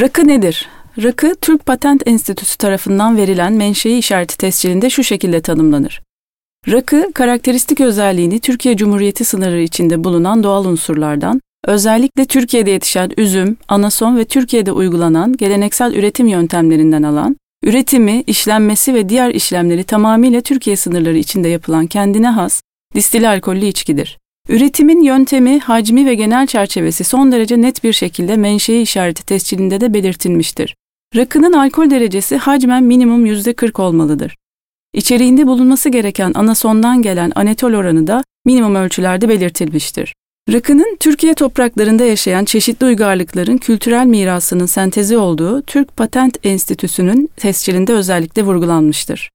Rakı nedir? Rakı, Türk Patent Enstitüsü tarafından verilen menşei işareti tescilinde şu şekilde tanımlanır. Rakı, karakteristik özelliğini Türkiye Cumhuriyeti sınırları içinde bulunan doğal unsurlardan, özellikle Türkiye'de yetişen üzüm, anason ve Türkiye'de uygulanan geleneksel üretim yöntemlerinden alan, üretimi, işlenmesi ve diğer işlemleri tamamıyla Türkiye sınırları içinde yapılan kendine has, distili alkollü içkidir. Üretimin yöntemi, hacmi ve genel çerçevesi son derece net bir şekilde menşei işareti tescilinde de belirtilmiştir. Rakının alkol derecesi hacmen minimum %40 olmalıdır. İçeriğinde bulunması gereken anasondan gelen anetol oranı da minimum ölçülerde belirtilmiştir. Rakının Türkiye topraklarında yaşayan çeşitli uygarlıkların kültürel mirasının sentezi olduğu Türk Patent Enstitüsü'nün tescilinde özellikle vurgulanmıştır.